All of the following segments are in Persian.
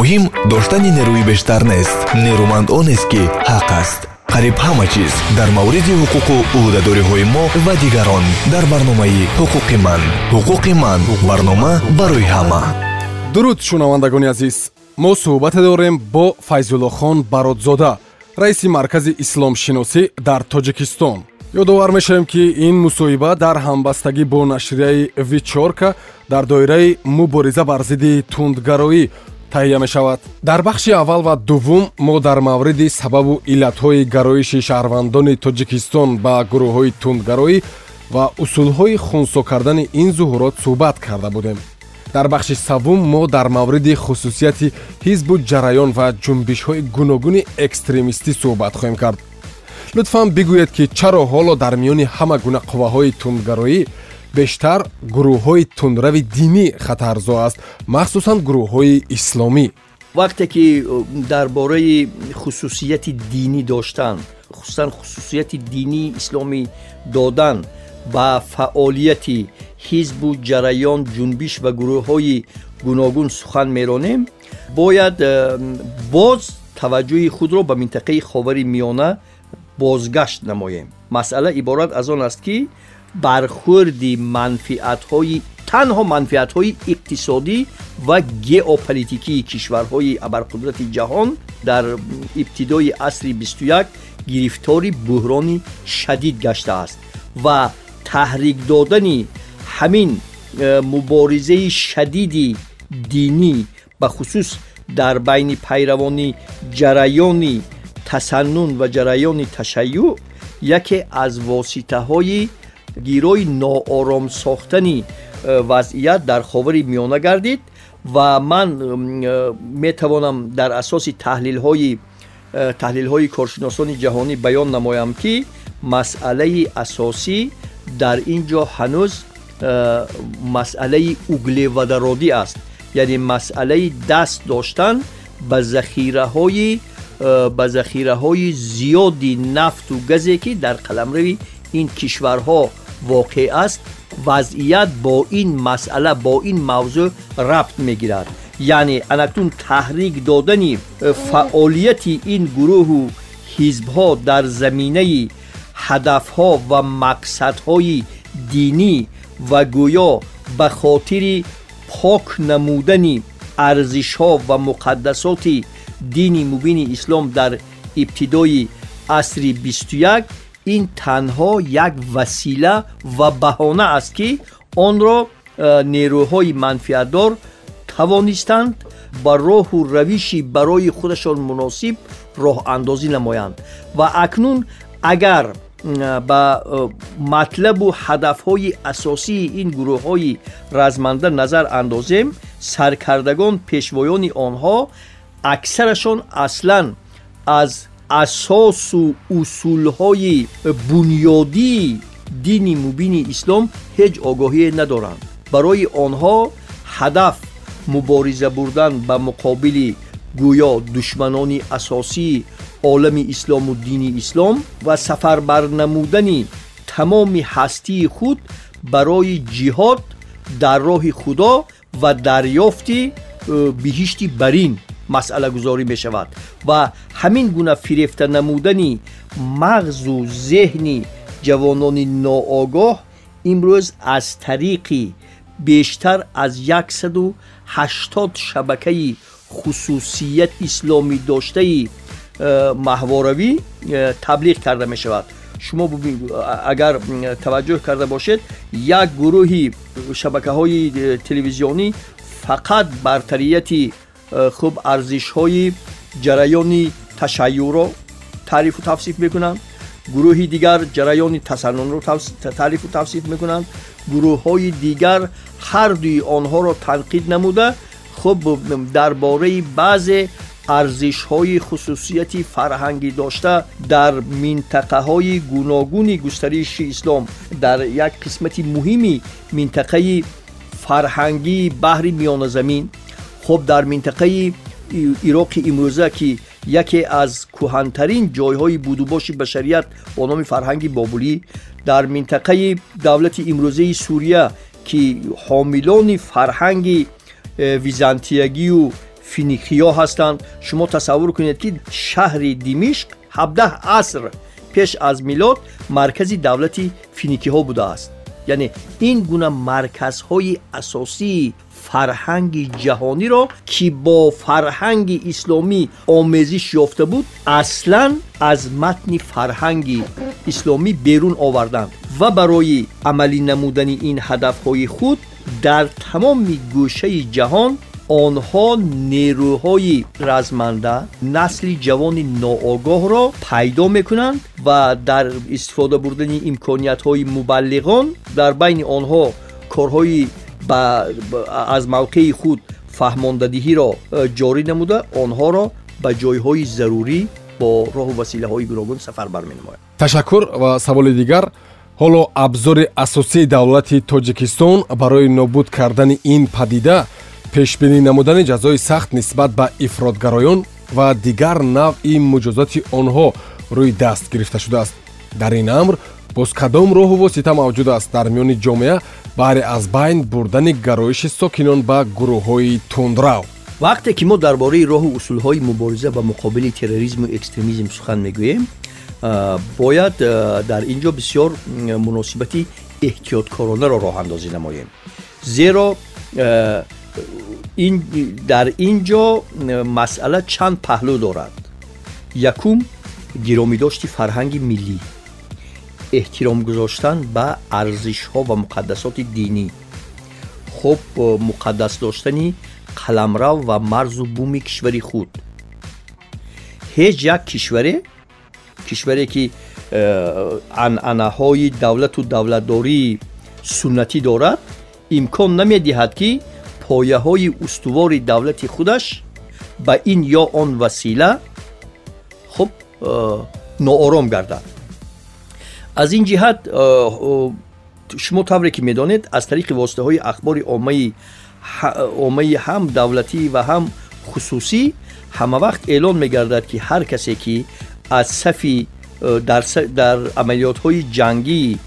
муҳим доштани нерӯи бештар нест. Нерӯманд онест ки ҳақ аст. Қариб ҳама чиз дар мавриди ҳуқуқу ӯҳдадориҳои мо ва дигарон дар барномаи ҳуқуқи ман. Ҳуқуқи ман барнома барои ҳама. Дуруд шунавандагони азиз. Мо суҳбате дорем бо файзуллохон бародзода раиси маркази исломшиносӣ дар тоҷикистон. Ёдовар мешавем ки ин мусоҳиба дар ҳамбастагӣ бо нашрияи вечорка дар доираи мубориза бар зидди тундгароӣ таҳия мешавад. Дар бахши аввал ва дуввум мо дар мавриди сабабу иллатҳои гароиши шаҳрвандони тоҷикистон ба гурӯҳҳои тундгароӣ ва усулҳои хунсо кардани ин зуҳурот суҳбат карда будем. Дар бахши саввум мо дар мавриди хусусияти ҳизбу ҷараён ва ҷунбишҳои гуногуни экстремистӣ суҳбат хоҳем кард. Лутфан бигӯед ки чаро ҳоло дар миёни ҳама гуна қувваҳои тундгароӣ бештар гурӯҳҳои тундрави динӣ хатарзо аст махсусан гурӯҳҳои исломӣ. Вақте ки дар бораи хусусияти динӣ доштан хусусан хусусияти динии исломӣ додан ба фаъолияти ҳизбу ҷараён ҷунбиш ва гурӯҳҳои гуногун сухан меронем бояд боз таваҷҷӯҳи худро ба минтақаи ховари миёна бозгашт намоем. Масъала иборат аз он аст ки бархӯрди манфиатҳои танҳо манфиатҳои иқтисодӣ ва геополитикии кишварҳои абарқудрати ҷаҳон дар ибтидои асри бисту як гирифтори буҳрони шадид гаштааст ва таҳрик додани ҳамин э, муборизаи шадиди динӣ бахусус дар байни пайравони ҷараёни тасаннун ва ҷараёни ташайюъ яке аз воситаҳои گیروی ناآرام ساختنی وضعیت در خاور میانه گردید و من می‌توانم در اساس تحلیل های تحلیل های کارشناسان جهانی بیان نمایم که مسئله اساسی در اینجا هنوز مسئله اوگلی و درادی است. یعنی مسئله دست داشتن به ذخیره های به ذخیره های زیادی نفت و گزی که در قلمرو این کشورها واقع است وضعیت با این مسئله با این موضوع ربط می‌گیرد. یعنی انکتون تحریک دادنی فعالیت این گروه و حزب ها در زمینه هدف ها و مقصد های دینی و گویا به خاطر پاک نمودن ارزش ها و مقدسات دینی مبین اسلام در ابتدای عصر 21 این تنها یک وسیله و بهانه است که آن را نیروهای منفیتدار توانستند با راه و روشی برای خودشان مناسب راه اندازی نمایند. و اکنون اگر به مطلب و هدفهای اساسی این گروه های رزمنده نظر اندازیم سرکردگان پیشوایان آنها اکثرشان اصلا از اساس و اصولهای بنیادی دینی مبین اسلام هیچ آگاهی ندارند. برای آنها هدف مبارزه بردن به مقابل گویا دشمنان اساسی عالم اسلام و دین اسلام و سفر برنمودن تمام هستی خود برای جهاد در راه خدا و دریافتی بهشت برین. مسئله گذاری می‌شود و همین گونه فریفته نمودنی مغز و ذهنی جوانان ناآگاه امروز از طریقی بیشتر از 180 شبکه خصوصیت اسلامی داشته محواروی تبلیغ کرده می شود شما اگر توجه کرده باشید یک گروهی شبکه های تلویزیونی فقط برتریتی خوب ارزش های جریان تشیع را تعریف و توصیف می‌کنند گروهی دیگر جریان تسنن را تعریف و توصیف می‌کنند گروه های دیگر هر دوی آنها را تنقید نموده. خب درباره بعض ارزش های خصوصیتی فرهنگی داشته در منطقه های گوناگونی گسترش اسلام. در یک قسمت مهمی منطقه فرهنگی بحری میان زمین. хуб дар минтақаи ироқи имрӯза ки яке аз кӯҳантарин ҷойҳои будубоши башарият бо номи фарҳанги бобулӣ дар минтақаи давлати имрӯзаи сурия ки ҳомилони фарҳанги э, византиягию финикиё ҳастанд шумо тасаввур кунед ки шаҳри димишқ 17 аср пеш аз милод маркази давлати финикиҳо будааст яъне ин فرهنگ جهانی را که با فرهنگ اسلامی آمیزش یافته بود اصلا از متن فرهنگ اسلامی بیرون آوردند و برای عملی نمودن این هدف‌های خود در تمام گوشه جهان آنها نیروهای رزمنده نسل جوان ناآگاه را پیدا می‌کنند و در استفاده بردن امکانیت های مبلغان در بین آنها کارهای аз мавқеи худ фаҳмондадиҳиро э, ҷорӣ намуда онҳоро ба ҷойҳои зарурӣ бо роҳу василаҳои гуногун сафар барменамояд ташаккур ва саволи дигар ҳоло абзори асосии давлати тоҷикистон барои нобуд кардани ин падида пешбинӣ намудани ҷазои сахт нисбат ба ифротгароён ва дигар навъи муҷозоти онҳо рӯи даст гирифта шудааст. Дар ин амр боз кадом роҳу восита мавҷуд аст. Дар миёни ҷомеа баҳри аз байн бурдани гароиши сокинон ба гурӯҳҳои тундрав. Вақте ки мо дар бораи роҳу усулҳои мубориза ба муқобили терроризму экстремизм сухан мегӯем бояд дар ин ҷо бисёр муносибати эҳтиёткоронаро роҳандозӣ намоем. Зеро дар ин ҷо масъала чанд паҳлӯ дорад. Якум гиромидошти фарҳанги миллӣ эҳтиром гузоштан ба арзишҳо ва муқаддасоти динӣ. Хуб муқаддас доштани қаламрав ва марзу буми кишвари худ. Ҳеҷ як кишваре кишваре ки э, анъанаҳои давлату давлатдории суннатӣ дорад имкон намедиҳад ки пояҳои устувори давлати худаш ба ин ё он васила хуб э, ноором гардад از این جهت شما طوری که می‌دانید. از طریق واسطه های اخبار اومه هم دولتی و هم خصوصی همه وقت اعلان میگردد که هر کسی که از صفی در, در عملیات های جنگی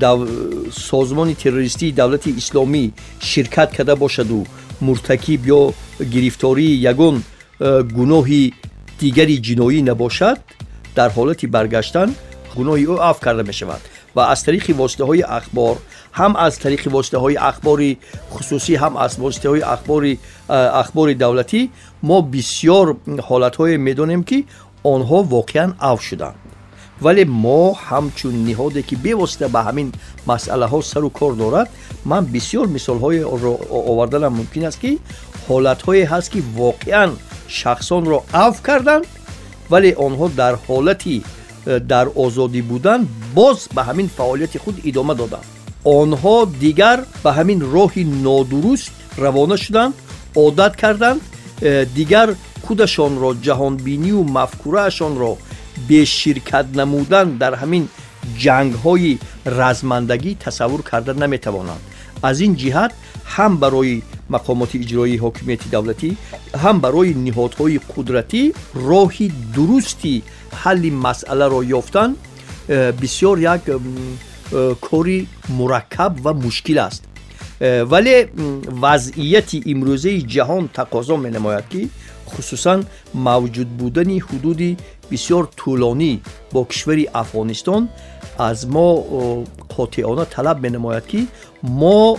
دو سازمان تروریستی دولت اسلامی شرکت کرده باشد و مرتکب یا گرفتاری یگون گناهی دیگری جنایی نباشد در حالت برگشتن گناهی او عفو کرده می شود و از طریق واسطه های اخبار هم از طریق واسطه های اخباری خصوصی هم از واسطه های اخباری اخبار دولتی ما بسیار حالت های می دانیم که آنها واقعا عفو شدند. ولی ما همچون نهادی که بیوسته به همین مسئله ها سر و کار دارد من بسیار مثال های آوردنم ممکن است که حالت های هست که واقعا شخصان را عفو کردند ولی آنها در حالتی در آزادی بودن باز به همین فعالیت خود ادامه دادند آنها دیگر به همین راهی نادرست روانه شدند عادت کردند دیگر خودشان را جهان بینی و مفکورهشان را به شرکت نمودن در همین جنگ های رزمندگی تصور کرده نمی‌توانند. از این جهت هم برای مقامات اجرایی حکومتی دولتی هم برای نهادهای قدرتی راهی درستی حل مسئله را یافتن بسیار یک کاری مرکب و مشکل است. ولی وضعیت امروزی جهان تقاضا می نماید که خصوصا موجود بودن حدود بسیار طولانی با کشور افغانستان از ما قاطعانه طلب می نماید که ما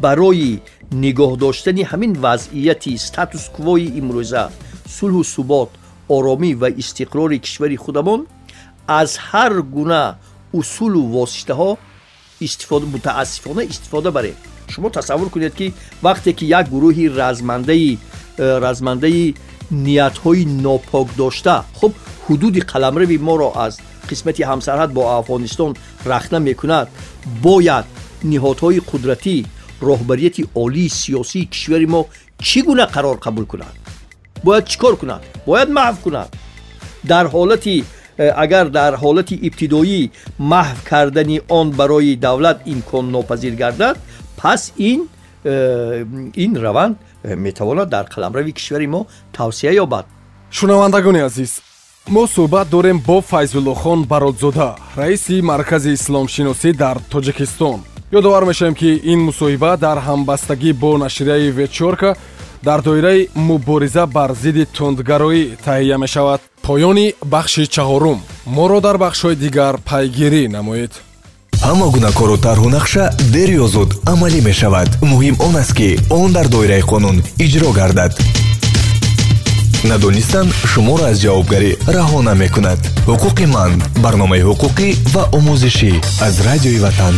барои нигоҳ доштани ҳамин вазъияти статус-квои имрӯза сулҳу субот оромӣ ва истиқрори кишвари худамон аз ҳар гуна усулу воситаҳо мутаассифона истифода барем шумо тасаввур кунед ки вақте ки як гурӯҳи размандаи Э, размандаи ниятҳои нопок дошта хуб ҳудуди қаламрави моро аз қисмати ҳамсарҳад бо афғонистон рахна мекунад бояд ниҳодҳои қудратӣ رهبریت عالی سیاسی کشور ما چی گونه قرار قبول کنند باید چیکار کنند باید محو کنند در حالتی اگر در حالت ابتدایی محو کردن آن برای دولت امکان ناپذیر گردد پس این این روند می‌تواند در قلمرو کشور ما توسعه یابد. شنوندگان عزیز ما صحبت داریم با فیض الله خان برادزاده رئیس مرکز اسلام شناسی در تاجیکستان ёдовар мешавем ки ин мусоҳиба дар ҳамбастагӣ бо нашрияи ветчорка дар доираи мубориза бар зидди тундгароӣ таҳия мешавад. Поёни бахши чаҳорум. Моро дар бахшҳои дигар пайгирӣ намоед. Ҳама гуна кору тарҳу нақша дер ё зуд амалӣ мешавад. Муҳим он аст ки он дар доираи қонун иҷро гардад. Надонистан шуморо аз ҷавобгарӣ раҳо намекунад. Ҳуқуқи ман барномаи ҳуқуқӣ ва омӯзишӣ аз радиои ватан